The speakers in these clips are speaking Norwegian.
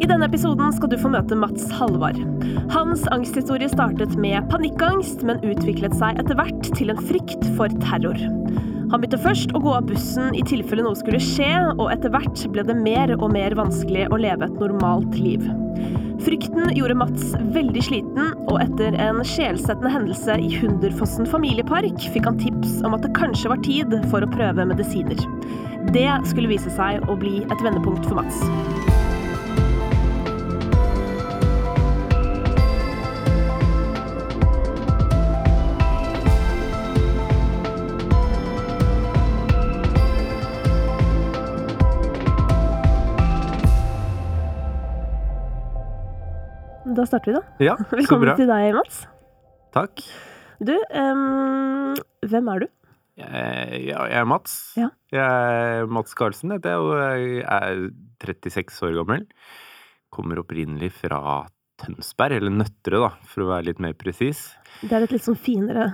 I denne episoden skal du få møte Mats Halvard. Hans angsthistorie startet med panikkangst, men utviklet seg etter hvert til en frykt for terror. Han begynte først å gå av bussen i tilfelle noe skulle skje, og etter hvert ble det mer og mer vanskelig å leve et normalt liv. Frykten gjorde Mats veldig sliten, og etter en sjelsettende hendelse i Hunderfossen familiepark fikk han tips om at det kanskje var tid for å prøve medisiner. Det skulle vise seg å bli et vendepunkt for Mats. Da starter vi, da. Ja, så Velkommen til deg, Mats. Takk. Du, um, hvem er du? Jeg, ja, jeg er Mats. Ja. Jeg er Mats Karlsen heter jeg, og er 36 år gammel. Kommer opprinnelig fra Tønsberg, eller Nøtterøy, da, for å være litt mer presis. Det er et litt sånn finere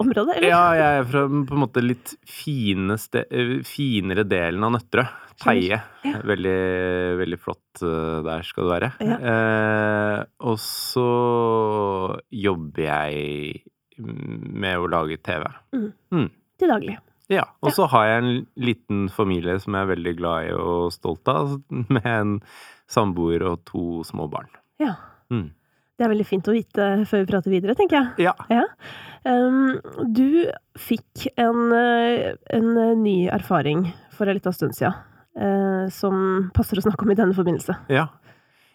område, eller? Ja, jeg er fra på en måte litt fineste, eh, finere delen av Nøtterøy. Teie. Ja. Veldig, veldig flott eh, der skal det være. Ja. Eh, og så jobber jeg med å lage TV. Til daglig. Ja, og så har jeg en liten familie som jeg er veldig glad i og stolt av, med en samboer og to små barn. Ja. Mm. Det er veldig fint å vite før vi prater videre, tenker jeg. Ja. Ja. Um, du fikk en, eh, en ny erfaring for en liten stund siden, uh, som passer å snakke om i denne forbindelse. ja.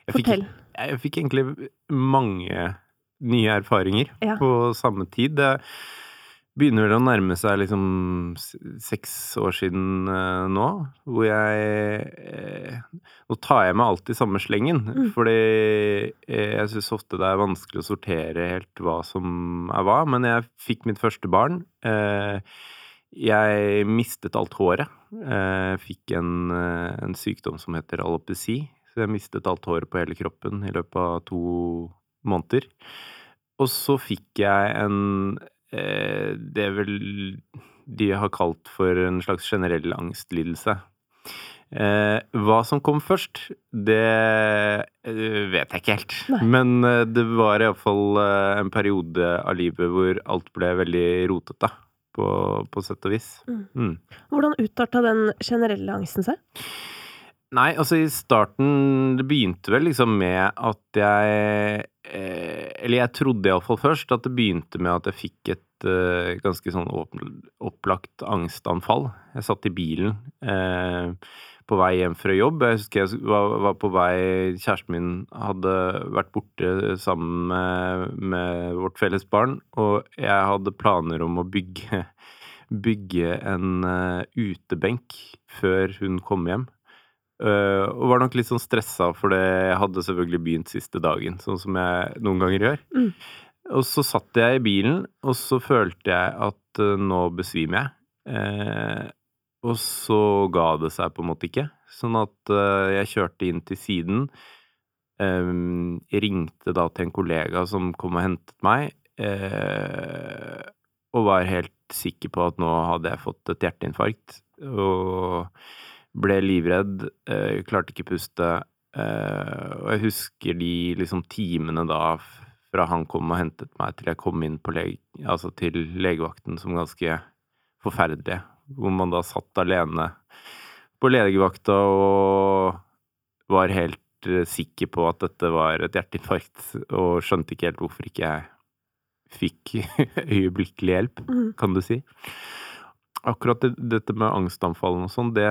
Jeg fikk, Fortell. jeg fikk egentlig mange nye erfaringer Ja. på samme tid. Det begynner vel å nærme seg liksom seks år siden uh, nå, hvor jeg eh, Nå tar jeg meg alltid samme slengen, Mm. fordi eh, jeg syns ofte det er vanskelig å sortere helt hva som er hva, men jeg fikk mitt første barn. Eh, jeg mistet alt håret. Jeg fikk en, eh, en sykdom som heter alopeci, så jeg mistet alt håret på hele kroppen i løpet av to måneder. Og så fikk jeg en eh, Det vel de har kalt for en slags generell angstlidelse. Eh, hva som kom først, det eh, vet jeg ikke helt. Nei. Men eh, det var iallfall eh, en periode av livet hvor alt ble veldig rotete, på, på sett og vis. Mm. Mm. Hvordan utarta den generelle angsten seg? Nei, altså i starten Det begynte vel liksom med at jeg eh, Eller jeg trodde iallfall først at det begynte med at jeg fikk et eh, ganske sånn opp, opplagt angstanfall. Jeg satt i bilen eh, på vei hjem fra jobb. Jeg husker jeg var, var på vei Kjæresten min hadde vært borte sammen med, med vårt felles barn, og jeg hadde planer om å bygge, bygge en uh, utebenk før hun kom hjem. Uh, og var nok litt sånn stressa, for det jeg hadde selvfølgelig begynt siste dagen, sånn som jeg noen ganger gjør. Mm. Og så satt jeg i bilen, og så følte jeg at uh, nå besvimer jeg. Uh, og så ga det seg på en måte ikke. Sånn at jeg kjørte inn til siden. Um, ringte da til en kollega som kom og hentet meg, og var helt sikker på at nå hadde jeg fått et hjerteinfarkt. Og ble livredd, eh, klarte ikke puste. Eh, og jeg husker de liksom timene da fra han kom og hentet meg til jeg kom inn på lege, altså til legevakten som ganske forferdelige. Hvor man da satt alene på legevakta og var helt eh, sikker på at dette var et hjerteinfarkt, og skjønte ikke helt hvorfor ikke jeg fikk øyeblikkelig hjelp, Mm. kan du si. Akkurat dette med angstanfallene og sånn, det,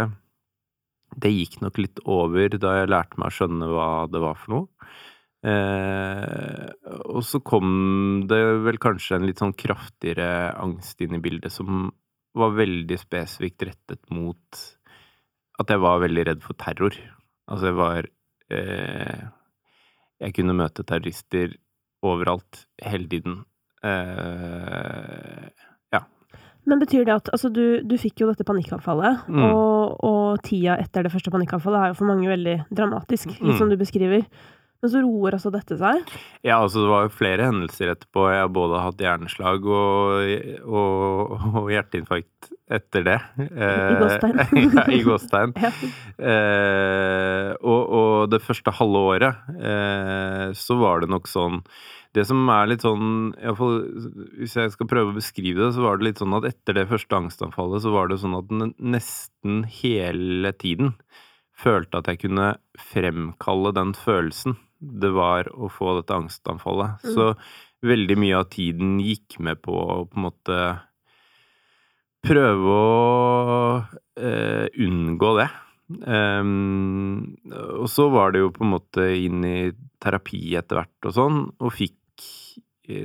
det gikk nok litt over da jeg lærte meg å skjønne hva det var for noe. Eh, og så kom det vel kanskje en litt sånn kraftigere angst inn i bildet, som var veldig spesifikt rettet mot at jeg var veldig redd for terror. Altså, jeg var eh, Jeg kunne møte terrorister overalt, hele tiden. Eh. Men betyr det at altså, du, du fikk jo dette panikkanfallet, Mm. og, og tida etter det første panikkanfallet er jo for mange veldig dramatisk, litt Mm. som du beskriver. Men så roer altså dette seg. Ja, altså det var jo flere hendelser etterpå. Jeg har både hatt hjerneslag og, og, og hjerteinfarkt etter det. I gåstein. ja, i gåstein. Ja. Eh, og og det første halve året eh, så var det nok sånn Det som er litt sånn i fall, Hvis jeg skal prøve å beskrive det, så var det litt sånn at etter det første angstanfallet, så var det sånn at den nesten hele tiden følte at jeg kunne fremkalle den følelsen det var å få dette angstanfallet. Mm. Så veldig mye av tiden gikk med på å på en måte prøve å eh, unngå det. Um, og så var det jo på en måte inn i terapi etter hvert og sånn, og fikk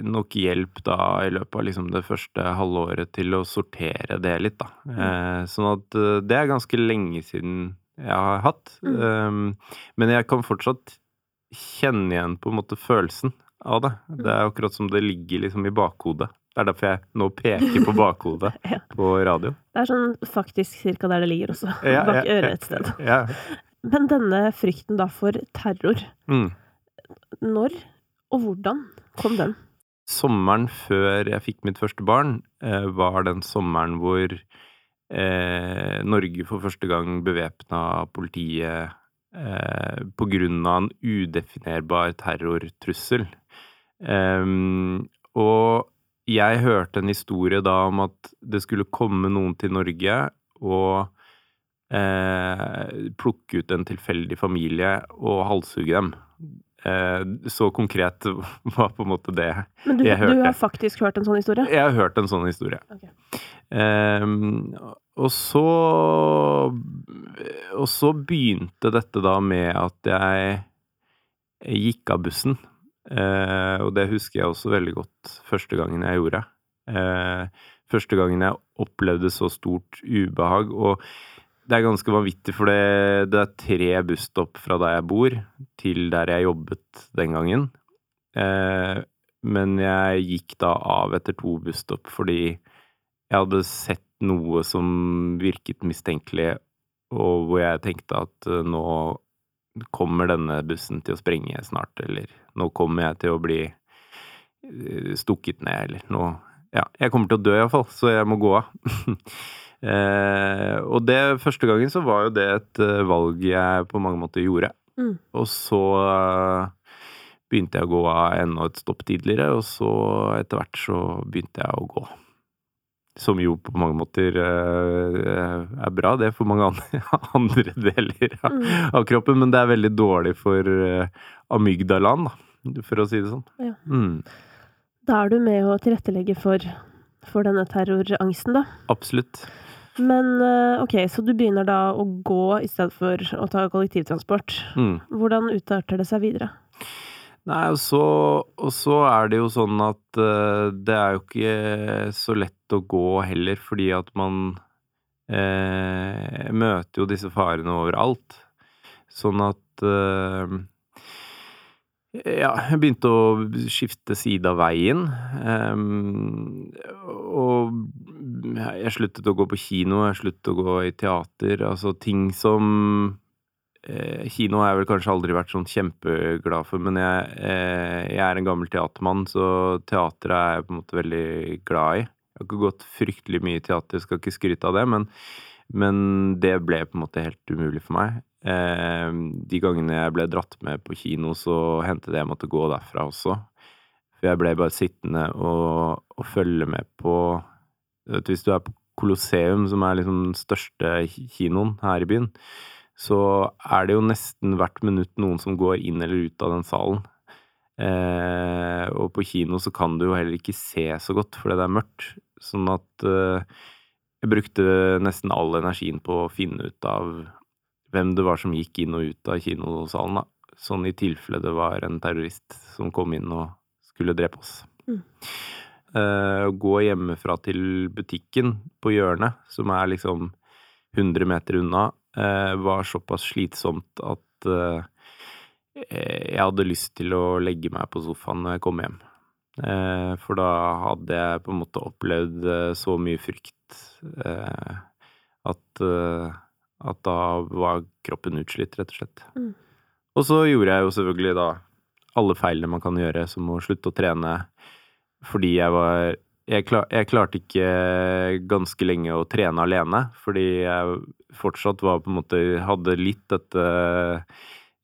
nok hjelp da i løpet av liksom det første halvåret til å sortere det litt, da. Eh, sånn at eh, det er ganske lenge siden jeg har hatt. Mm. Ehm, men jeg kan fortsatt kjenne igjen på en måte følelsen av det. Det er akkurat som det ligger liksom i bakhodet. Det er derfor jeg nå peker på bakhodet Ja. på radio. Det er sånn faktisk cirka der det ligger også. Ja, Bak ja, ja. øret et sted. Ja. Men denne frykten da for terror, Mm. når og hvordan kom den? Sommeren før jeg fikk mitt første barn, eh, var den sommeren hvor eh, Norge for første gang bevæpna politiet eh, på grunn av en udefinerbar terrortrussel. Ehm, og jeg hørte en historie da om at det skulle komme noen til Norge og eh, plukke ut en tilfeldig familie og halshugge dem. Eh, så konkret var på en måte det. Men du, Jeg du har faktisk hørt en sånn historie? Jeg har hørt en sånn historie. Okay. Um, og så Og så begynte dette da med at jeg gikk av bussen. Uh, og det husker jeg også veldig godt første gangen jeg gjorde. Uh, første gangen jeg opplevde så stort ubehag. Og det er ganske vanvittig, for det, det er tre busstopp fra der jeg bor, til der jeg jobbet den gangen. Eh, men jeg gikk da av etter to busstopp fordi jeg hadde sett noe som virket mistenkelig, og hvor jeg tenkte at eh, nå kommer denne bussen til å sprenge snart, eller nå kommer jeg til å bli eh, stukket ned, eller nå Ja, jeg kommer til å dø iallfall, så jeg må gå av. eh, og det første gangen så var jo det et eh, valg jeg på mange måter gjorde. Mm. Og så eh, begynte jeg å gå av enda et stopp tidligere, og så etter hvert så begynte jeg å gå. Som jo på mange måter eh, er bra, det, for mange andre, deler av, Mm. av kroppen, men det er veldig dårlig for eh, amygdalaen, da, for å si det sånn. Ja. Mm, Da er du med å tilrettelegge for, for denne terrorangsten, da. absolutt. Men eh, ok, så du begynner da å gå i stedet for å ta kollektivtransport. Mm. Hvordan utarter det seg videre? Nei, og så, og så er det jo sånn at uh, det er jo ikke så lett å gå heller, fordi at man uh, møter jo disse farene overalt. Sånn at eh, Ja, jeg begynte å skifte side av veien. Um, og jeg sluttet å gå på kino, jeg sluttet å gå i teater. Altså ting som Eh, kino har jeg vel kanskje aldri vært sånn kjempeglad for, men jeg, eh, jeg er en gammel teatermann, så teatret er jeg på en måte veldig glad i. Jeg har ikke gått fryktelig mye i teater, skal ikke skryte av det, men, men det ble på en måte helt umulig for meg. Eh, de gangene jeg ble dratt med på kino, så hendte det jeg måtte gå derfra også. For jeg ble bare sittende og, og følge med på vet, Hvis du er på Colosseum, som er liksom den største kinoen her i byen, så er det jo nesten hvert minutt noen som går inn eller ut av den salen. Eh, og på kino så kan du jo heller ikke se så godt fordi det er mørkt. Sånn at eh, jeg brukte nesten all energien på å finne ut av hvem det var som gikk inn og ut av kinosalen, da. Sånn i tilfelle det var en terrorist som kom inn og skulle drepe oss. Mm. Uh, gå hjemmefra til butikken på hjørnet, som er liksom 100 meter unna, uh, var såpass slitsomt at uh, jeg hadde lyst til å legge meg på sofaen når jeg kom hjem. For da hadde jeg på en måte opplevd så mye frykt at, at da var kroppen utslitt, rett og slett. Mm. Og så gjorde jeg jo selvfølgelig da alle feilene man kan gjøre, som å slutte å trene fordi jeg var jeg, klar, jeg klarte ikke ganske lenge å trene alene, fordi jeg fortsatt var på en måte Hadde litt dette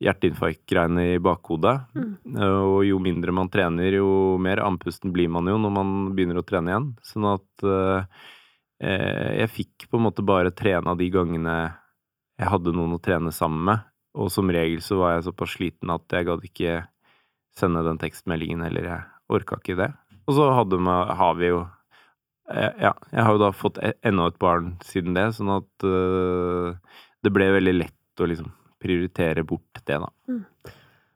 hjerteinfarktgreiene i bakhodet. Mm. Og jo mindre man trener, jo mer andpusten blir man jo når man begynner å trene igjen. Sånn at eh, jeg fikk på en måte bare trena de gangene jeg hadde noen å trene sammen med. Og som regel så var jeg såpass sliten at jeg gadd ikke sende den tekstmeldingen, eller jeg orka ikke det. Og så hadde vi, har vi jo eh, Ja, jeg har jo da fått e- enda et barn siden det, sånn at uh, det ble veldig lett å liksom prioritere bort det, da.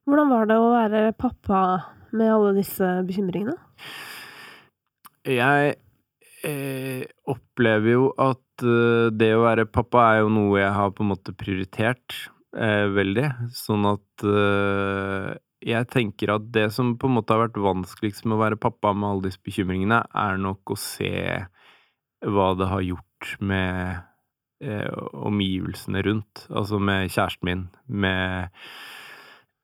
Hvordan var det å være pappa med alle disse bekymringene? Jeg eh, opplever jo at eh, det å være pappa er jo noe jeg har på en måte prioritert eh, veldig. Sånn at eh, jeg tenker at det som på en måte har vært vanskeligst med å være pappa med alle disse bekymringene, er nok å se hva det har gjort med eh, omgivelsene rundt. Altså med kjæresten min, med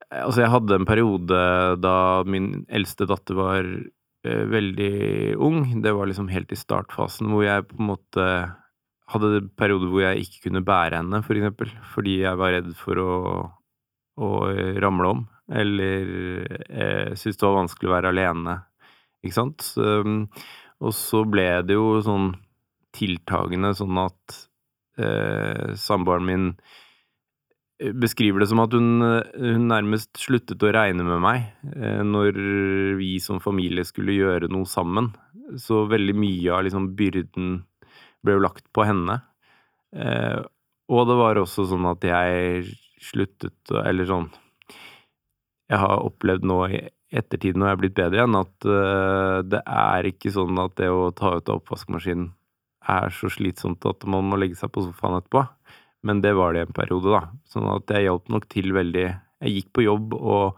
Altså, jeg hadde en periode da min eldste datter var eh, veldig ung. Det var liksom helt i startfasen hvor jeg på en måte hadde en periode hvor jeg ikke kunne bære henne, for eksempel. Fordi jeg var redd for å, å ramle om. Eller eh, syntes det var vanskelig å være alene. Ikke sant? Så, um, og så ble det jo sånn tiltagende sånn at eh, samboeren min beskriver det som at hun, hun nærmest sluttet å regne med meg eh, når vi som familie skulle gjøre noe sammen. Så veldig mye av liksom byrden ble jo lagt på henne. Eh, og det var også sånn at jeg sluttet Eller sånn Jeg har opplevd nå i ettertid når jeg er blitt bedre igjen, at eh, det er ikke sånn at det å ta ut av oppvaskmaskinen er så slitsomt at man må legge seg på sofaen etterpå. Men det var det en periode, da. Sånn at jeg hjalp nok til veldig Jeg gikk på jobb og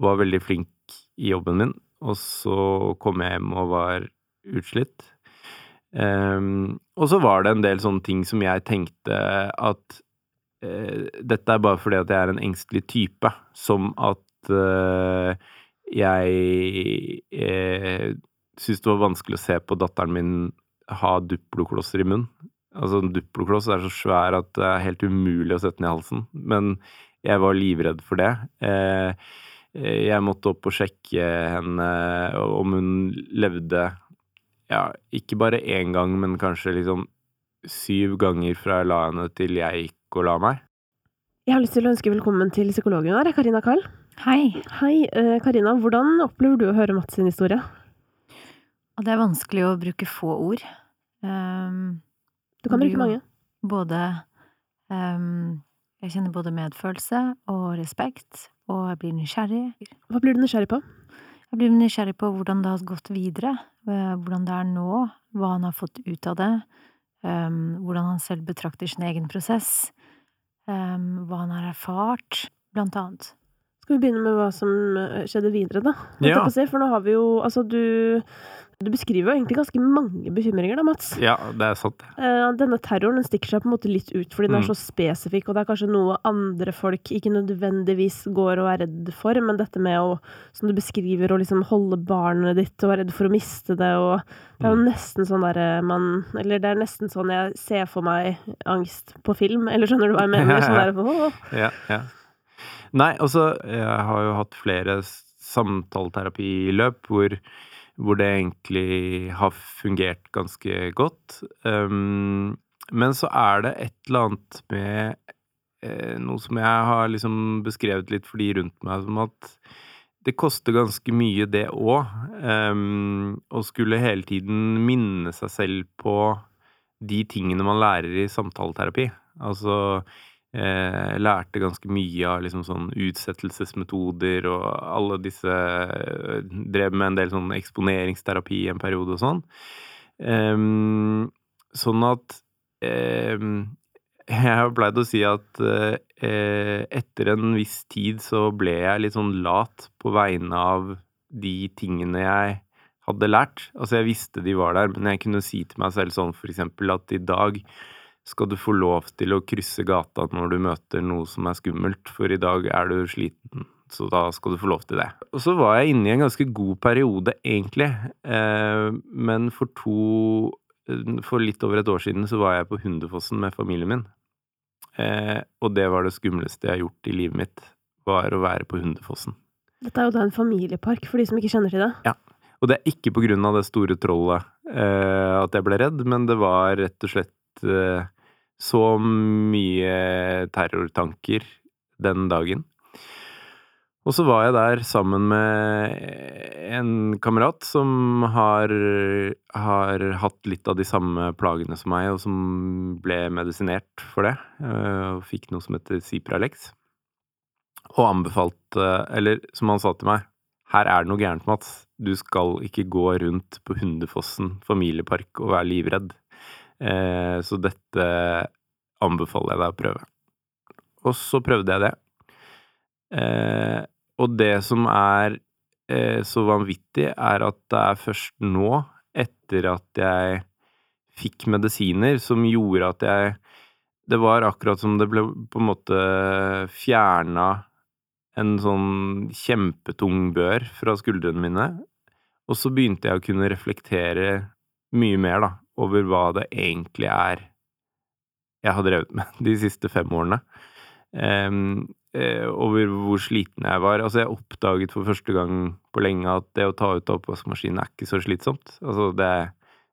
var veldig flink i jobben min, og så kom jeg hjem og var utslitt. Ehm, og så var det en del sånne ting som jeg tenkte at uh, dette er bare fordi at jeg er en engstelig type, som at uh, jeg uh, syntes det var vanskelig å se på datteren min ha duploklosser i munnen. Altså, en duplokloss er så svær at det er helt umulig å sette den i halsen. Men jeg var livredd for det. Uh, jeg måtte opp og sjekke henne om hun levde ja, ikke bare én gang, men kanskje liksom syv ganger fra jeg la henne til jeg gikk og la meg. Jeg har lyst til å ønske velkommen til psykologen vår, Karina Kahl. Hei. Hei, eh, Karina. Hvordan opplever du å høre Mats sin historie? Det er vanskelig å bruke få ord. Um, Du kan bruke mange. både um, Jeg kjenner både medfølelse og respekt, og jeg blir nysgjerrig. Hva blir du nysgjerrig på? Jeg blir nysgjerrig på hvordan det har gått videre, eh, hvordan det er nå, hva han har fått ut av det, um, hvordan han selv betrakter sin egen prosess, um, hva han har erfart, blant annet. Skal vi begynne med hva som eh, skjedde videre, da? Ja. For nå har vi jo Altså, du Du beskriver jo egentlig ganske mange bekymringer, da, Mats. Ja, det er sant. Eh, denne terroren den stikker seg på en måte litt ut fordi den er Mm. så spesifikk, og det er kanskje noe andre folk ikke nødvendigvis går og er redd for, men dette med å, som du beskriver, å liksom holde barnet ditt og være redd for å miste det, og det er jo Mm. nesten sånn derre man Eller det er nesten sånn jeg ser for meg angst på film, eller skjønner du hva jeg mener? Sånn der, oh. Ja, ja. Nei, altså, jeg har jo hatt flere samtaleterapiløp hvor, hvor det egentlig har fungert ganske godt. Um, men så er det et eller annet med eh, noe som jeg har liksom beskrevet litt for de rundt meg, som at det koster ganske mye, det òg. Um, å skulle hele tiden minne seg selv på de tingene man lærer i samtaleterapi. Altså eh, lærte ganske mye av liksom sånn utsettelsesmetoder og alle disse eh, Drev med en del sånn eksponeringsterapi i en periode og sånn. Ehm, sånn at ehm, jeg har pleid å si at eh, etter en viss tid så ble jeg litt sånn lat på vegne av de tingene jeg hadde lært. Altså, jeg visste de var der, men jeg kunne si til meg selv sånn for eksempel at i dag skal du få lov til å krysse gata når du møter noe som er skummelt, for i dag er du sliten, så da skal du få lov til det. Og så var jeg inne i en ganske god periode, egentlig, eh, men for to For litt over et år siden så var jeg på Hundefossen med familien min. Eh, og det var det skumleste jeg har gjort i livet mitt, var å være på Hundefossen. Dette er jo da en familiepark, for de som ikke kjenner til det. Og det er ikke på grunn av det store trollet eh, at jeg ble redd, men det var rett og slett så mye terrortanker den dagen. Og så var jeg der sammen med en kamerat som har, har hatt litt av de samme plagene som meg, og som ble medisinert for det, eh, og fikk noe som heter Cipralex. Og anbefalte, eller som han sa til meg, her er det noe gærent, Mats. Du skal ikke gå rundt på Hundefossen familiepark og være livredd. Eh, så dette anbefaler jeg deg å prøve. Og så prøvde jeg det. Eh, og det som er eh, så vanvittig, er at det er først nå, etter at jeg fikk medisiner, som gjorde at jeg Det var akkurat som det ble på en måte fjerna en sånn kjempetung bør fra skuldrene mine. Og så begynte jeg å kunne reflektere mye mer, da, over hva det egentlig er jeg har drevet med de siste fem årene. Um, over hvor sliten jeg var. Altså, jeg oppdaget for første gang på lenge at det å ta ut oppvaskmaskinen er ikke så slitsomt. Altså, det,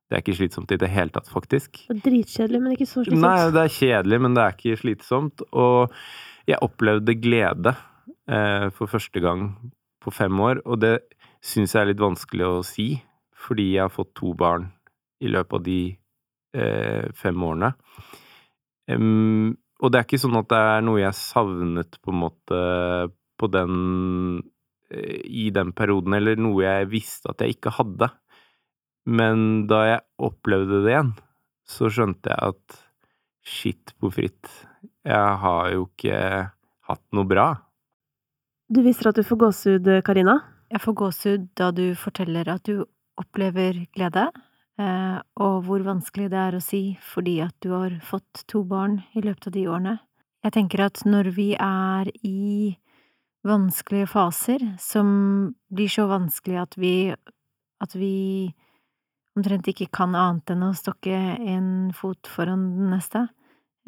det er ikke slitsomt i det hele tatt, faktisk. Det er dritkjedelig, men ikke så slitsomt. Nei, det er kjedelig, men det er ikke slitsomt. Og jeg opplevde glede eh, for første gang på fem år, og det syns jeg er litt vanskelig å si, fordi jeg har fått to barn i løpet av de eh, fem årene. Um, og det er ikke sånn at det er noe jeg savnet på en måte på den i den perioden, eller noe jeg visste at jeg ikke hadde. Men da jeg opplevde det igjen, så skjønte jeg at shit på fritt, jeg har jo ikke hatt noe bra. Du viser at du får gåsehud, Karina. Jeg får gåsehud da du forteller at du opplever glede, eh, og hvor vanskelig det er å si fordi at du har fått to barn i løpet av de årene. Jeg tenker at når vi er i vanskelige faser, som blir så vanskelig at vi, at vi omtrent ikke kan annet enn å stokke en fot foran den neste,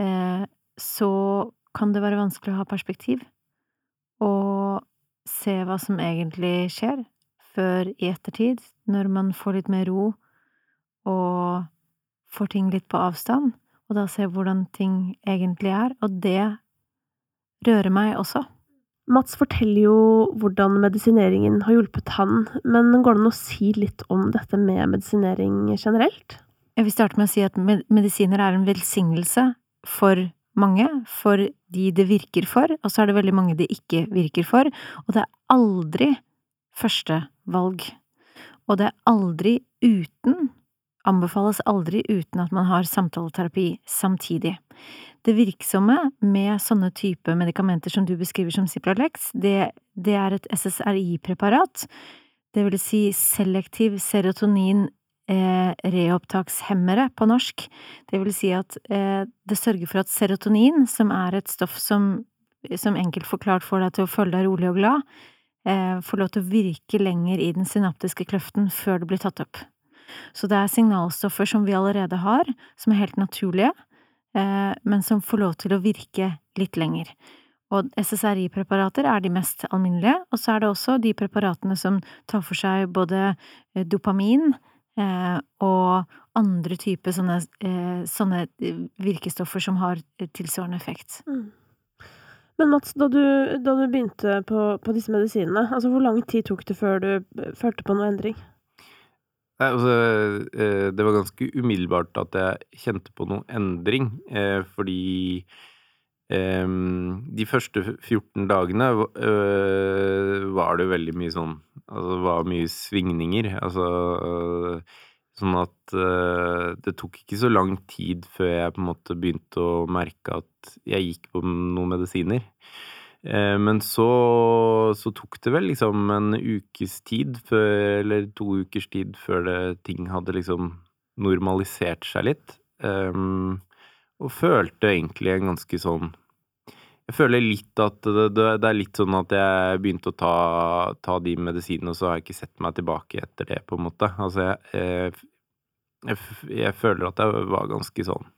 eh, så kan det være vanskelig å ha perspektiv og se hva som egentlig skjer, før i ettertid, når man får litt mer ro og får ting litt på avstand, og da ser hvordan ting egentlig er, og det rører meg også. Mats forteller jo hvordan medisineringen har hjulpet han, men går det an å si litt om dette med medisinering generelt? Jeg vil starte med å si at medisiner er en velsignelse for mange, for de det virker for, og så er det veldig mange det ikke virker for, og det er aldri førstevalg. Og det er aldri uten, anbefales aldri uten at man har samtaleterapi samtidig. Det virksomme med sånne type medikamenter som du beskriver som Cipralex, det, det er et SSRI-preparat, det vil si selektiv serotonin eh, reopptakshemmere på norsk. Det vil si at eh, det sørger for at serotonin, som er et stoff som, som enkelt forklart får deg til å føle deg rolig og glad, eh, får lov til å virke lenger i den synaptiske kløften før det blir tatt opp. Så det er signalstoffer som vi allerede har, som er helt naturlige, eh, men som får lov til å virke litt lenger. Og SSRI-preparater er de mest alminnelige, og så er det også de preparatene som tar for seg både eh, dopamin, Eh, og andre typer sånne, sånne, virkestoffer som har tilsvarende effekt. Mm. Men Mats, da du, da du begynte på, på, disse medisinene, altså hvor lang tid tok det før du følte på noe endring? Nei, altså, eh, det var ganske umiddelbart at jeg kjente på noe endring, fordi de første 14 dagene var det veldig mye sånn Altså, var mye svingninger. Altså Sånn at det tok ikke så lang tid før jeg på en måte begynte å merke at jeg gikk på noen medisiner. Men så, så tok det vel liksom en ukes tid, før, eller to ukers tid, før det, ting hadde liksom normalisert seg litt. Um, og følte egentlig en ganske sånn Jeg føler litt at det, det, det er litt sånn at jeg begynte å ta, ta, de medisinene, og så har jeg ikke sett meg tilbake etter det, på en måte. Altså, jeg, jeg, jeg føler at jeg var ganske sånn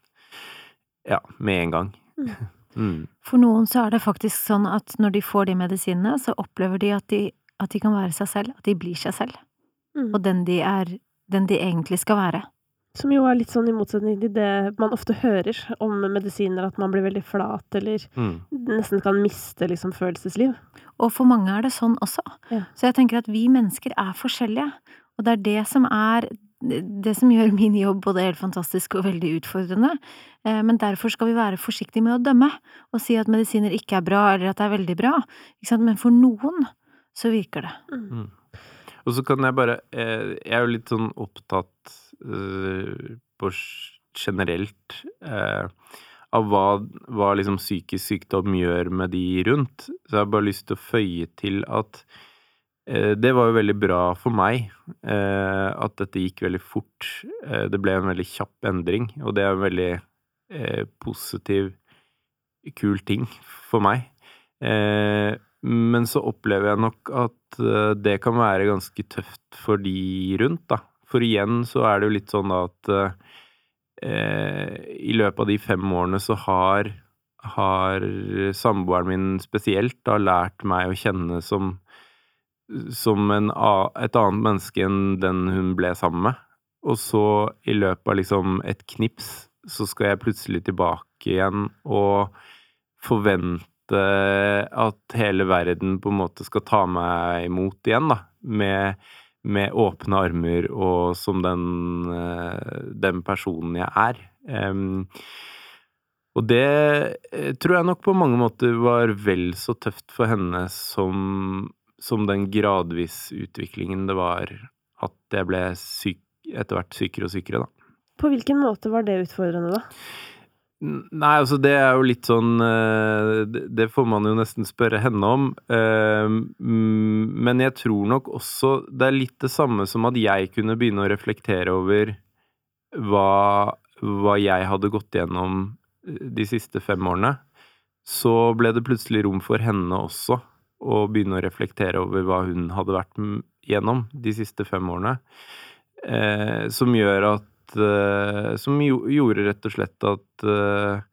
Ja, med en gang. Mm. Mm. For noen så er det faktisk sånn at når de får de medisinene, så opplever de at de, at de kan være seg selv, at de blir seg selv, Mm. og den de er, den de egentlig skal være. Som jo er litt sånn i motsetning til det man ofte hører om medisiner, at man blir veldig flat eller Mm. nesten kan miste liksom følelsesliv. Og for mange er det sånn også. Ja. Så jeg tenker at vi mennesker er forskjellige, og det er det som er det som gjør min jobb både helt fantastisk og veldig utfordrende. Eh, Men derfor skal vi være forsiktige med å dømme og si at medisiner ikke er bra, eller at det er veldig bra. Ikke sant? Men for noen så virker det. Mm. Og så kan jeg bare eh, Jeg er jo litt sånn opptatt eh, på generelt eh, av hva, hva liksom psykisk sykdom gjør med de rundt. Så jeg har bare lyst til å føye til at det var jo veldig bra for meg eh, at dette gikk veldig fort. Eh, det ble en veldig kjapp endring, og det er en veldig eh, positiv, kul ting for meg. Eh, men så opplever jeg nok at eh, det kan være ganske tøft for de rundt, da. For igjen så er det jo litt sånn at eh, i løpet av de fem årene så har, har samboeren min spesielt da lært meg å kjenne som, som en, et annet menneske enn den hun ble sammen med. Og så i løpet av liksom et knips så skal jeg plutselig tilbake igjen og forvente at hele verden på en måte skal ta meg imot igjen, da. Med, med åpne armer og som den, eh, den personen jeg er. Um, og det eh, tror jeg nok på mange måter var vel så tøft for henne som, som den gradvis utviklingen det var at jeg ble syk, etter hvert sykere og sykere, da. På hvilken måte var det utfordrende, da? Nei, altså det er jo litt sånn eh, Det får man jo nesten spørre henne om. Eh, Men jeg tror nok også det er litt det samme som at jeg kunne begynne å reflektere over hva, hva jeg hadde gått gjennom eh, de siste fem årene. Så ble det plutselig rom for henne også å begynne å reflektere over hva hun hadde vært gjennom de siste fem årene. Eh, som gjør at eh, Som jo, gjorde rett og slett at eh,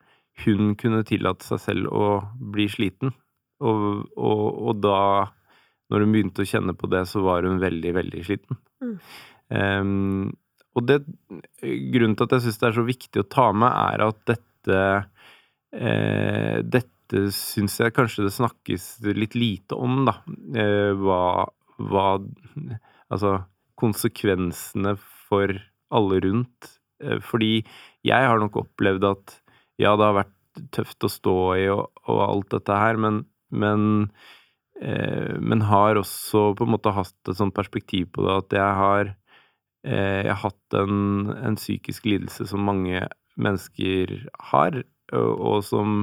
hun kunne tillate seg selv å bli sliten. Og, og, og da, når hun begynte å kjenne på det, så var hun veldig, veldig sliten. Mm. Em, og det, grunnen til at jeg syns det er så viktig å ta med, er at dette eh, Dette syns jeg kanskje det snakkes litt lite om, da. Eh, hva, hva Altså konsekvensene for alle rundt. Eh, fordi jeg har nok opplevd at ja, det har vært tøft å stå i og, og alt dette her, men, men, eh, men har også på en måte hatt et sånt perspektiv på det at jeg har jeg har hatt en, en psykisk lidelse som mange mennesker har, og, og som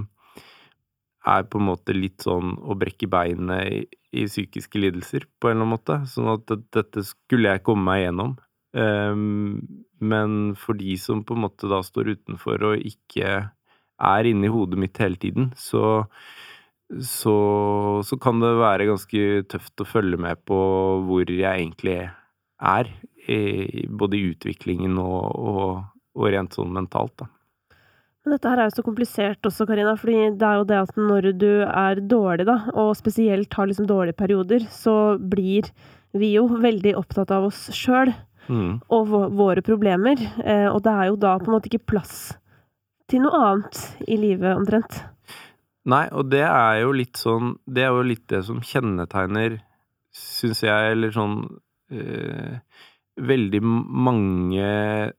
er på en måte litt sånn å brekke beinet i, i psykiske lidelser, på en eller annen måte. Sånn at det, dette skulle jeg komme meg gjennom. Ehm, men for de som på en måte da står utenfor og ikke er inni hodet mitt hele tiden, så, så, så kan det være ganske tøft å følge med på hvor jeg egentlig er, både i utviklingen og, og, og rent sånn mentalt, da. Dette her er jo så komplisert også, Karina, fordi det er jo det at når du er dårlig, da, og spesielt har liksom dårlige perioder, så blir vi jo veldig opptatt av oss sjøl Mm. og våre problemer, eh, og det er jo da på en måte ikke plass til noe annet i livet, omtrent. Nei, og det er jo litt sånn Det er jo litt det som kjennetegner, syns jeg, eller sånn øh, Veldig mange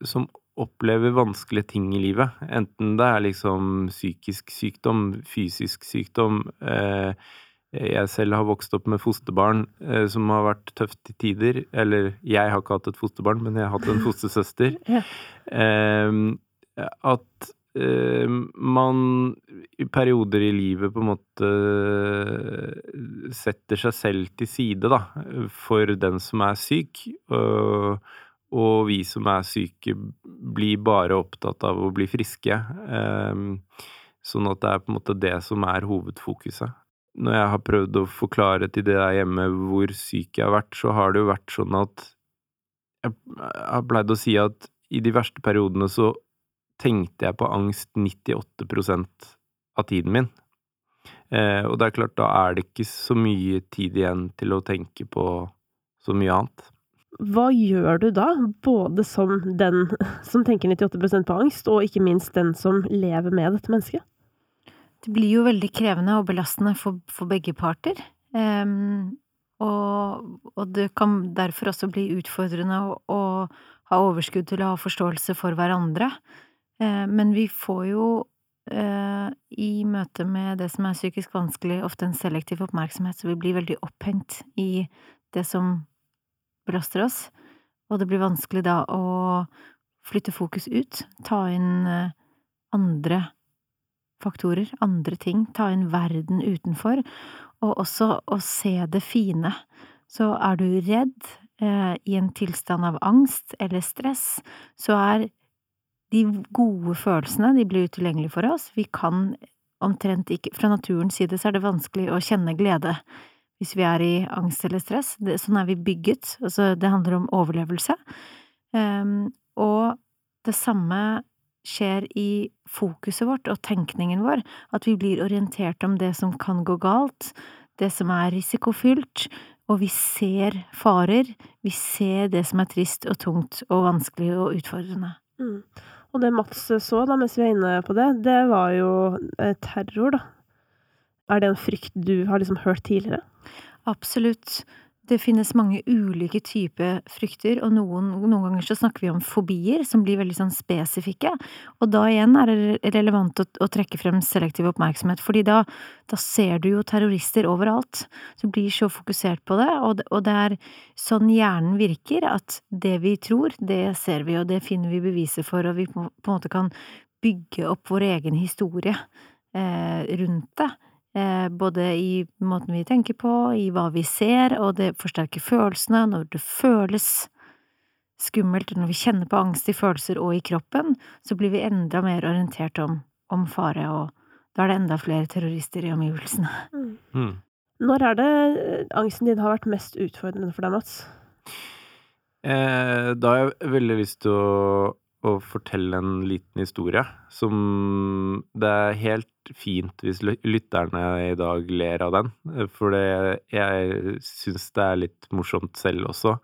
som opplever vanskelige ting i livet. Enten det er liksom psykisk sykdom, fysisk sykdom eh, Jeg selv har vokst opp med fosterbarn eh, som har vært tøft til tider. Eller jeg har ikke hatt et fosterbarn, men jeg har hatt en fostersøster. Ja. Eh, at eh, man i perioder i livet på en måte setter seg selv til side, da, for den som er syk. Og, og vi som er syke, blir bare opptatt av å bli friske. Eh, sånn at det er på en måte det som er hovedfokuset. Når jeg har prøvd å forklare til det der hjemme hvor syk jeg har vært, så har det jo vært sånn at jeg har pleid å si at i de verste periodene så tenkte jeg på angst 98% av tiden min. Eh, og det er klart, da er det ikke så mye tid igjen til å tenke på så mye annet. Hva gjør du da, både som den som tenker 98% på angst, og ikke minst den som lever med dette mennesket? Det blir jo veldig krevende og belastende for, for begge parter. Um, og, og, det kan derfor også bli utfordrende å, å, ha overskudd til å ha forståelse for hverandre. Uh, men vi får jo uh, i møte med det som er psykisk vanskelig, ofte en selektiv oppmerksomhet, så vi blir veldig opphengt i det som belaster oss. Og det blir vanskelig da å flytte fokus ut, ta inn uh, andre faktorer, andre ting, ta inn verden utenfor, og også å se det fine. Så er du redd, eh, i en tilstand av angst eller stress, så er de gode følelsene, de blir utilgjengelige for oss. Vi kan omtrent ikke Fra naturens side så er det vanskelig å kjenne glede hvis vi er i angst eller stress. Det, sånn er vi bygget. Altså, det handler om overlevelse. Um, og det samme skjer i fokuset vårt og tenkningen vår, at vi blir orientert om det som kan gå galt, det som er risikofylt, og vi ser farer, vi ser det som er trist og tungt og vanskelig og utfordrende. Mm. Og det Mats så, da, mens vi er inne på det, det var jo eh, terror, da. Er det en frykt du har liksom hørt tidligere? Absolutt. Det finnes mange ulike typer frykter, og noen, noen, ganger så snakker vi om fobier, som blir veldig sånn spesifikke. Og da igjen er det relevant å, å trekke frem selektiv oppmerksomhet, fordi da, da, ser du jo terrorister overalt. Du blir så fokusert på det, og, og, det er sånn hjernen virker, at det vi tror, det ser vi, og det finner vi beviser for, og vi på, på en måte kan bygge opp vår egen historie eh, rundt det. Eh, både i måten vi tenker på, i hva vi ser, og det forsterker følelsene når det føles skummelt, når vi kjenner på angst i følelser og i kroppen, så blir vi enda mer orientert om, om fare, og da er det enda flere terrorister i omgivelsene. Mm. Mm. Når er det eh, angsten din har vært mest utfordrende for deg, Mats? Eh, da har jeg veldig lyst til å å fortelle en liten historie som Det er helt fint hvis lytterne i dag ler av den, for det, jeg syns det er litt morsomt selv også.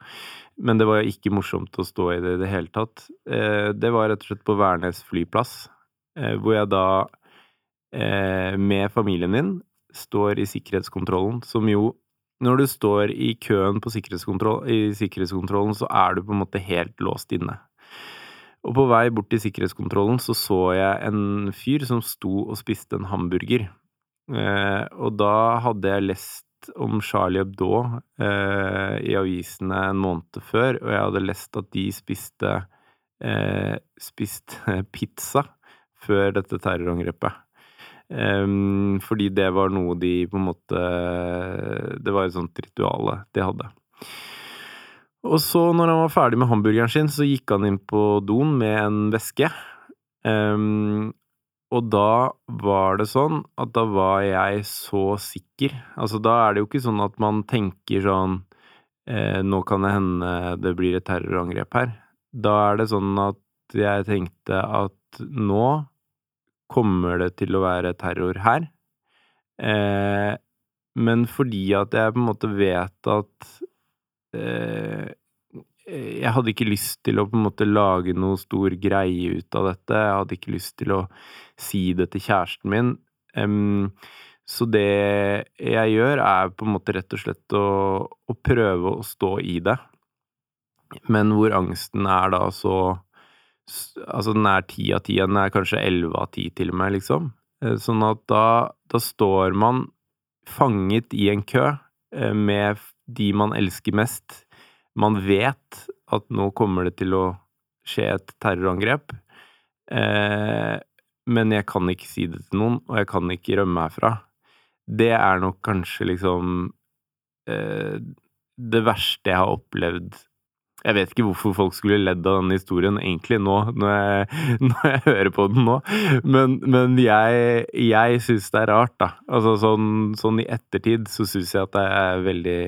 Men det var ikke morsomt å stå i det i det hele tatt. Eh, det var rett og slett på Værnes flyplass, eh, hvor jeg da, eh, med familien min, står i sikkerhetskontrollen, som jo når du står i køen i sikkerhetskontrollen, så er du på en måte helt låst inne. Og på vei bort til sikkerhetskontrollen så så jeg en fyr som sto og spiste en hamburger. Eh, og da hadde jeg lest om Charlie Hebdo eh, i avisene en måned før, og jeg hadde lest at de spiste, eh, spiste pizza før dette terrorangrepet. Um, fordi det var noe de på en måte Det var et sånt rituale de hadde. Og så, når han var ferdig med hamburgeren sin, så gikk han inn på doen med en veske. Um, og da var det sånn at da var jeg så sikker. Altså, da er det jo ikke sånn at man tenker sånn eh, Nå kan det hende det blir et terrorangrep her. Da er det sånn at jeg tenkte at nå kommer det til å være terror her. Eh, men fordi at jeg på en måte vet at jeg hadde ikke lyst til å på en måte lage noe stor greie ut av dette. Jeg hadde ikke lyst til å si det til kjæresten min. Um, så det jeg gjør, er på en måte rett og slett å, å prøve å stå i det. Men hvor angsten er da så Altså, den er ti av ti, den er kanskje elleve av ti til og med, liksom. Eh, sånn at da, da står man fanget i en kø eh, med de man elsker mest. Man vet at nå kommer det til å skje et terrorangrep, eh, men jeg kan ikke si det til noen, og jeg kan ikke rømme herfra. Det er nok kanskje liksom eh, det verste jeg har opplevd jeg vet ikke hvorfor folk skulle ledd av denne historien egentlig nå, når jeg, når jeg hører på den nå, men, men jeg, jeg syns det er rart, da. Altså sånn, sånn i ettertid så syns jeg at det er veldig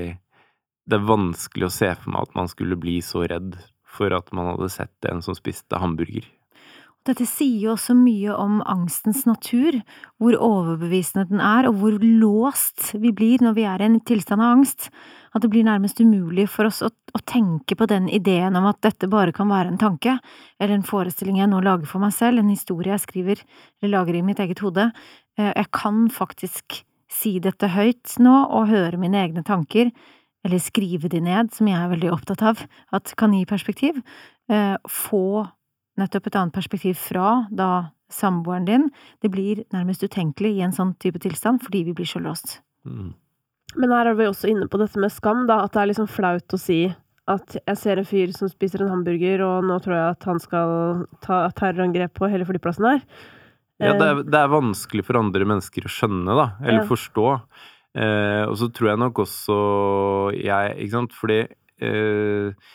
det er vanskelig å se for meg at man skulle bli så redd for at man hadde sett en som spiste hamburger. Dette sier jo også mye om angstens natur, hvor overbevisende den er, og hvor låst vi blir når vi er i en tilstand av angst, at det blir nærmest umulig for oss å, å, tenke på den ideen om at dette bare kan være en tanke, eller en forestilling jeg nå lager for meg selv, en historie jeg skriver eller lager i mitt eget hode. Eh, jeg kan faktisk si dette høyt nå og høre mine egne tanker, eller skrive de ned, som jeg er veldig opptatt av at kan gi perspektiv, eh, få nettopp et annet perspektiv fra da samboeren din, det blir nærmest utenkelig i en sånn type tilstand fordi vi blir så låst. Mm. Men her er vi også inne på dette med skam, da, at det er liksom flaut å si at jeg ser en fyr som spiser en hamburger, og nå tror jeg at han skal ta terrorangrep på hele flyplassen her. Ja, det er, det er, vanskelig for andre mennesker å skjønne, da, eller ja. forstå. Eh, og så tror jeg nok også jeg, ikke sant, fordi eh,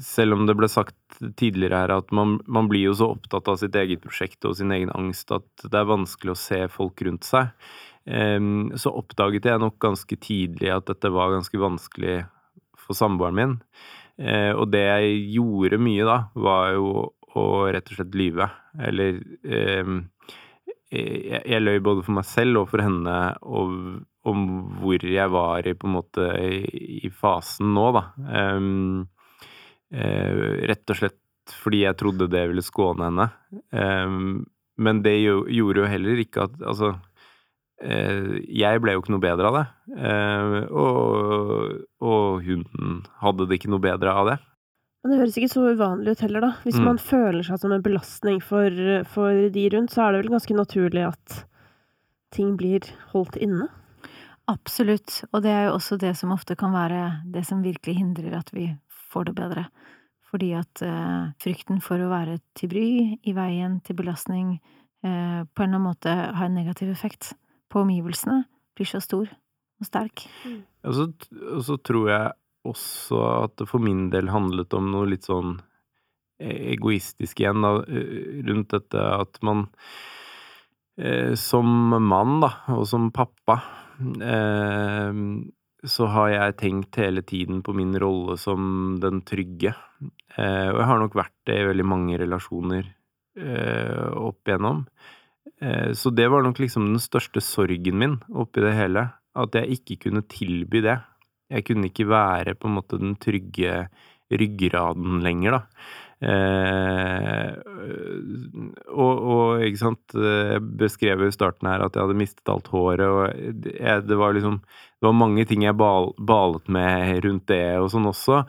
selv om det ble sagt tidligere her at man, man, blir jo så opptatt av sitt eget prosjekt og sin egen angst at det er vanskelig å se folk rundt seg, så oppdaget jeg nok ganske tidlig at dette var ganske vanskelig for samboeren min. Eh, og det jeg gjorde mye da, var jo å rett og slett lyve. Eller jeg, jeg løy både for meg selv og for henne og, om hvor jeg var i på en måte i, i fasen nå, da. Um, uh, rett og slett fordi jeg trodde det ville skåne henne. Um, men det gjorde jo heller ikke at Altså, uh, jeg ble jo ikke noe bedre av det. Uh, og, og hun hadde det ikke noe bedre av det. Men det høres ikke så uvanlig ut heller, da. Hvis mm. man føler seg som en belastning for, for, de rundt, så er det vel ganske naturlig at ting blir holdt inne? Absolutt, og det er jo også det som ofte kan være det som virkelig hindrer at vi får det bedre. Fordi at eh, frykten for å være til bry, i veien, til belastning, eh, på en eller annen måte har en negativ effekt på omgivelsene, blir så stor og sterk. Mm. Og, så, og så tror jeg også at det for min del handlet om noe litt sånn egoistisk igjen, da, rundt dette at man som mann, da, og som pappa så har jeg tenkt hele tiden på min rolle som den trygge. Og jeg har nok vært det i veldig mange relasjoner opp igjennom. Så det var nok liksom den største sorgen min oppi det hele. At jeg ikke kunne tilby det. Jeg kunne ikke være på en måte den trygge ryggraden lenger, da. Eh, og, og, ikke sant Jeg beskrev i starten her at jeg hadde mistet alt håret, og jeg, det var liksom Det var mange ting jeg bal, balet med rundt det og sånn også,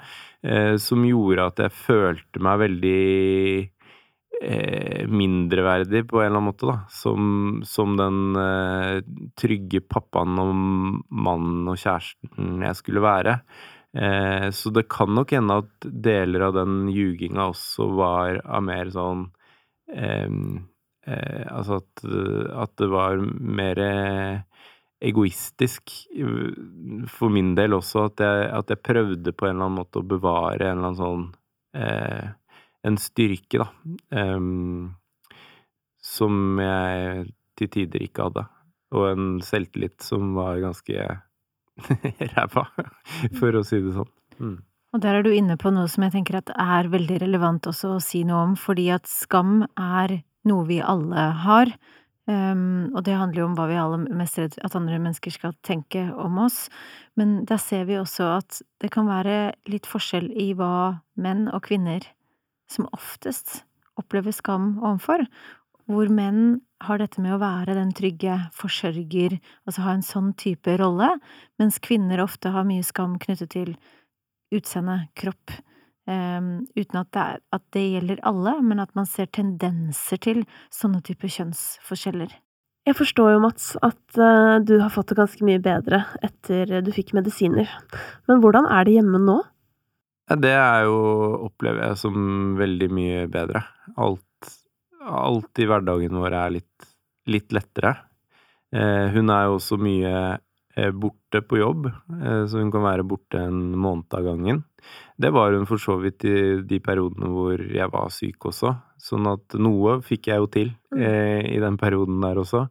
eh, som gjorde at jeg følte meg veldig eh, mindreverdig på en eller annen måte, da. Som, som den eh, trygge pappaen og mannen og kjæresten jeg skulle være. Eh, så det kan nok hende at deler av den ljuginga også var av mer sånn eh, eh, Altså at, at, det var mer egoistisk for min del også. At jeg, at jeg, prøvde på en eller annen måte å bevare en eller annen sånn eh, En styrke, da. som jeg til tider ikke hadde. Og en selvtillit som var ganske ræva, for å si det sånn. Mm. Og der er du inne på noe som jeg tenker at er veldig relevant også å si noe om, fordi at skam er noe vi alle har. Um, og det handler jo om hva vi alle mest redd at andre mennesker skal tenke om oss. Men der ser vi også at det kan være litt forskjell i hva menn og kvinner som oftest opplever skam overfor, hvor menn har dette med å være den trygge forsørger, altså ha en sånn type rolle, mens kvinner ofte har mye skam knyttet til utseende, kropp, um, uten at det, er, at det, gjelder alle, men at man ser tendenser til sånne typer kjønnsforskjeller. Jeg forstår jo, Mats, at uh, du har fått det ganske mye bedre etter du fikk medisiner, men hvordan er det hjemme nå? Det er jo, opplever jeg som veldig mye bedre. Alt alt i hverdagen vår er litt, litt lettere. Eh, hun er jo også mye eh, borte på jobb, eh, så hun kan være borte en måned av gangen. Det var hun for så vidt i de periodene hvor jeg var syk også, sånn at noe fikk jeg jo til mm. i den perioden der også.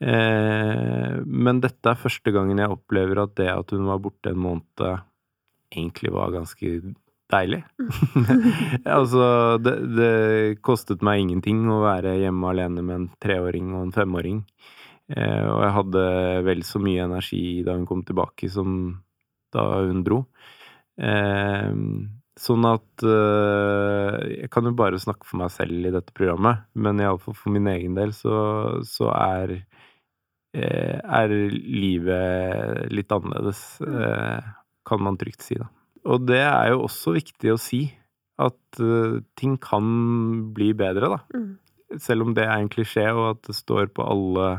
Men dette er første gangen jeg opplever at det at hun var borte en måned, egentlig var ganske deilig. altså, det, det kostet meg ingenting å være hjemme alene med en treåring og en femåring. Eh, og jeg hadde vel så mye energi da hun kom tilbake som da hun dro. Eh, sånn at eh, Jeg kan jo bare snakke for meg selv i dette programmet, men iallfall for min egen del så, så er er livet litt annerledes, eh, kan man trygt si, da. Og det er jo også viktig å si, at uh, ting kan bli bedre, da. Mm. Selv om det er en klisjé, og at det står på alle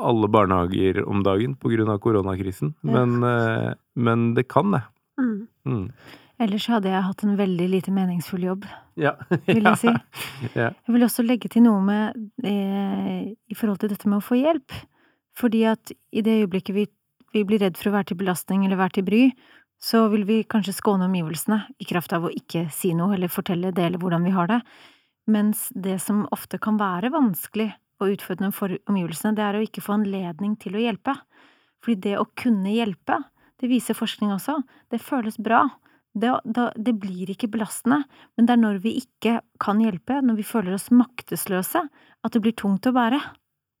alle barnehager om dagen pga. koronakrisen. Ja. Men, uh, men, det kan det. Mm. Mm. Ellers hadde jeg hatt en veldig lite meningsfull jobb, ja. vil jeg si. ja. Jeg vil også legge til noe med eh, i forhold til dette med å få hjelp. Fordi at i det øyeblikket vi, vi, blir redd for å være til belastning eller være til bry, så vil vi kanskje skåne omgivelsene i kraft av å ikke si noe eller fortelle, dele hvordan vi har det. Mens det som ofte kan være vanskelig og utfordrende for omgivelsene, det er å ikke få anledning til å hjelpe. Fordi det å kunne hjelpe, det viser forskning også, det føles bra. Det, det, blir ikke belastende, men det er når vi ikke kan hjelpe, når vi føler oss maktesløse, at det blir tungt å bære.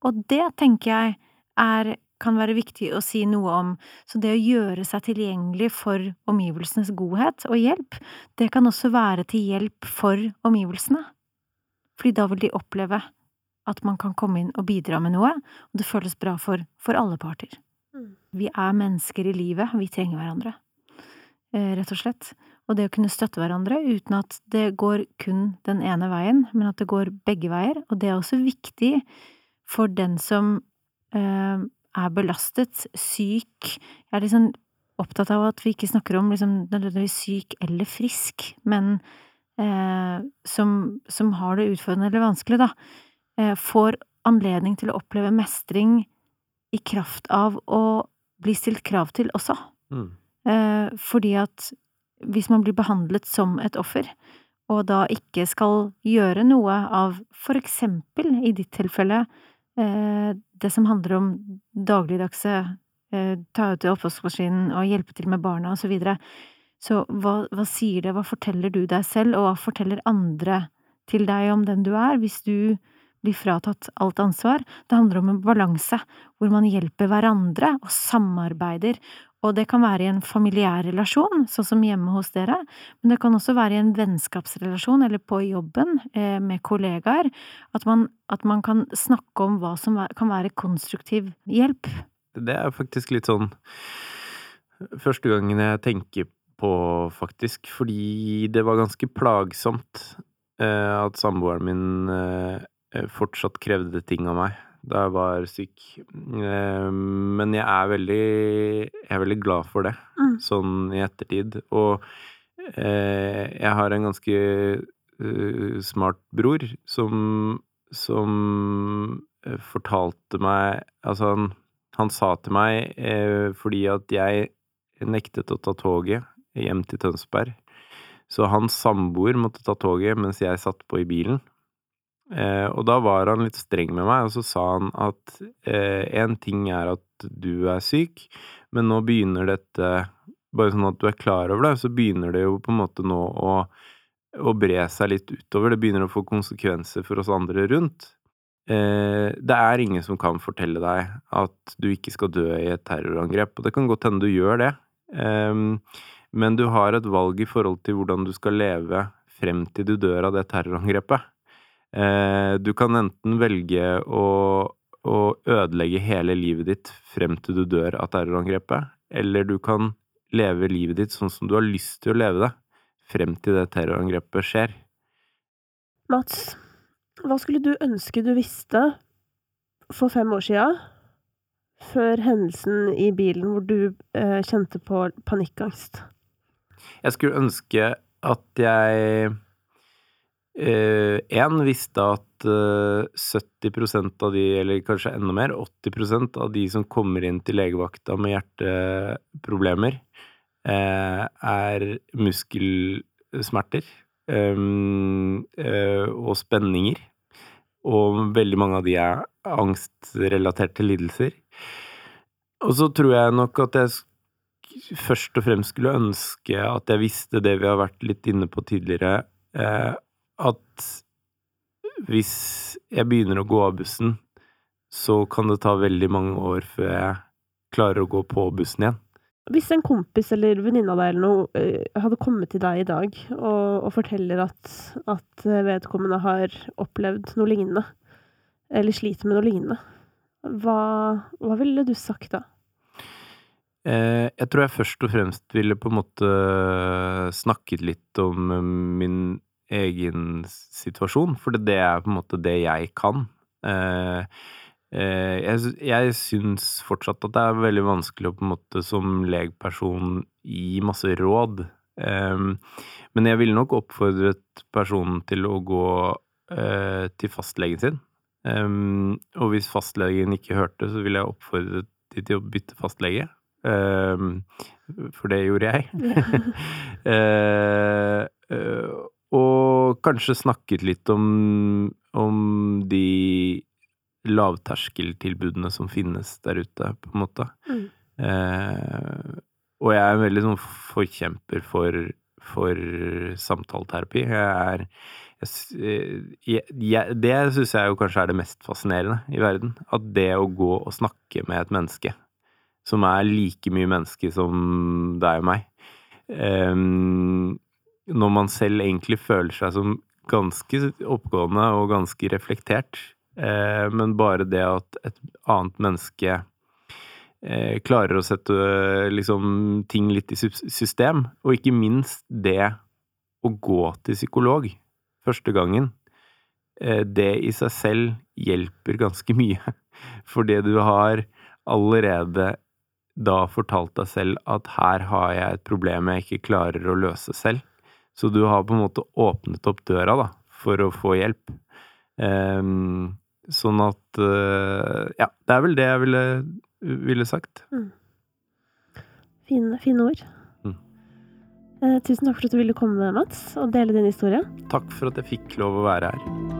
Og det tenker jeg er, kan være viktig å si noe om, så det å gjøre seg tilgjengelig for omgivelsenes godhet og hjelp, det kan også være til hjelp for omgivelsene. Fordi da vil de oppleve at man kan komme inn og bidra med noe, og det føles bra for, for alle parter. Mm. Vi er mennesker i livet, vi trenger hverandre, eh, rett og slett. Og det å kunne støtte hverandre uten at det går kun den ene veien, men at det går begge veier, og det er også viktig for den som eh, er belastet, syk Jeg er liksom opptatt av at vi ikke snakker om liksom nødvendigvis syk eller frisk, men eh, som, som har det utfordrende eller vanskelig, da Eh, får anledning til å oppleve mestring i kraft av å bli stilt krav til også. Mm. Eh, fordi at hvis man blir behandlet som et offer, og da ikke skal gjøre noe av for eksempel, i ditt tilfelle, det som handler om dagligdagse ta ut oppvaskmaskinen og hjelpe til med barna og så videre, så hva, hva sier det, hva forteller du deg selv, og hva forteller andre til deg om den du er, hvis du blir fratatt alt ansvar. Det handler om en balanse, hvor man hjelper hverandre og samarbeider, og det kan være i en familiær relasjon, sånn som hjemme hos dere, men det kan også være i en vennskapsrelasjon eller på jobben eh, med kollegaer, at man, at man, kan snakke om hva som kan være konstruktiv hjelp. Det er faktisk litt sånn første gangen jeg tenker på, faktisk, fordi det var ganske plagsomt eh, at samboeren min eh, fortsatt krevde ting av meg da jeg var syk. Eh, men jeg er veldig Jeg er veldig glad for det, mm. sånn i ettertid. Og eh, jeg har en ganske smart bror som som fortalte meg Altså, han, han sa til meg fordi at jeg nektet å ta toget hjem til Tønsberg. Så hans samboer måtte ta toget mens jeg satt på i bilen. Eh, og da var han litt streng med meg, og så sa han at én eh, ting er at du er syk, men nå begynner dette Bare sånn at du er klar over det, så begynner det jo på en måte nå å, å bre seg litt utover. Det begynner å få konsekvenser for oss andre rundt. Eh, det er ingen som kan fortelle deg at du ikke skal dø i et terrorangrep, og det kan godt hende du gjør det. Eh, men du har et valg i forhold til hvordan du skal leve frem til du dør av det terrorangrepet. Eh, du kan enten velge å, å ødelegge hele livet ditt frem til du dør av terrorangrepet, eller du kan leve livet ditt sånn som du har lyst til å leve det, frem til det terrorangrepet skjer. Mats, hva skulle du ønske du visste for fem år sia, før hendelsen i bilen hvor du eh, kjente på panikkangst? Jeg skulle ønske at jeg Én eh, visste at eh, 70% av de, eller kanskje enda mer, 80% av de som kommer inn til legevakta med hjerteproblemer, eh, er muskelsmerter eh, og spenninger. Og veldig mange av de er angstrelaterte lidelser. Og så tror jeg nok at jeg først og fremst skulle ønske at jeg visste det vi har vært litt inne på tidligere, eh, at hvis jeg begynner å gå av bussen, så kan det ta veldig mange år før jeg klarer å gå på bussen igjen. Hvis en kompis eller venninne av deg eller noe eh, hadde kommet til deg i dag og, og forteller at, at vedkommende har opplevd noe lignende, eller sliter med noe lignende, hva, hva ville du sagt da? Eh, jeg tror jeg først og fremst ville på en måte snakket litt om min egen situasjon, for det er på en måte det jeg kan. Eh, jeg, jeg syns fortsatt at det er veldig vanskelig å på en måte som legperson gi masse råd. Men jeg ville nok oppfordret personen til å gå til fastlegen sin. Og hvis fastlegen ikke hørte, så ville jeg oppfordret de til å bytte fastlege. Um, for det gjorde jeg. uh, og kanskje snakket litt om, om de lavterskeltilbudene som finnes der ute, på en måte. Mm. Eh, og jeg er en veldig sånn forkjemper for, for samtaleterapi. Jeg er jeg, jeg, Det syns jeg jo kanskje er det mest fascinerende i verden. At det å gå og snakke med et menneske som er like mye menneske som deg og meg. Um, når man selv egentlig føler seg som ganske oppgående og ganske reflektert, uh, men bare det at et annet menneske uh, klarer å sette liksom ting litt i system, og ikke minst det å gå til psykolog første gangen, det i seg selv hjelper ganske mye. Fordi du har allerede da fortalt deg selv at her har jeg et problem jeg ikke klarer å løse selv. Så du har på en måte åpnet opp døra, da, for å få hjelp. Um, sånn at uh, Ja, det er vel det jeg ville, ville sagt. Mm. Fine, fine ord. Mm. Uh, tusen takk for at du ville komme, Mats, og dele din historie. Takk for at jeg fikk lov å være her.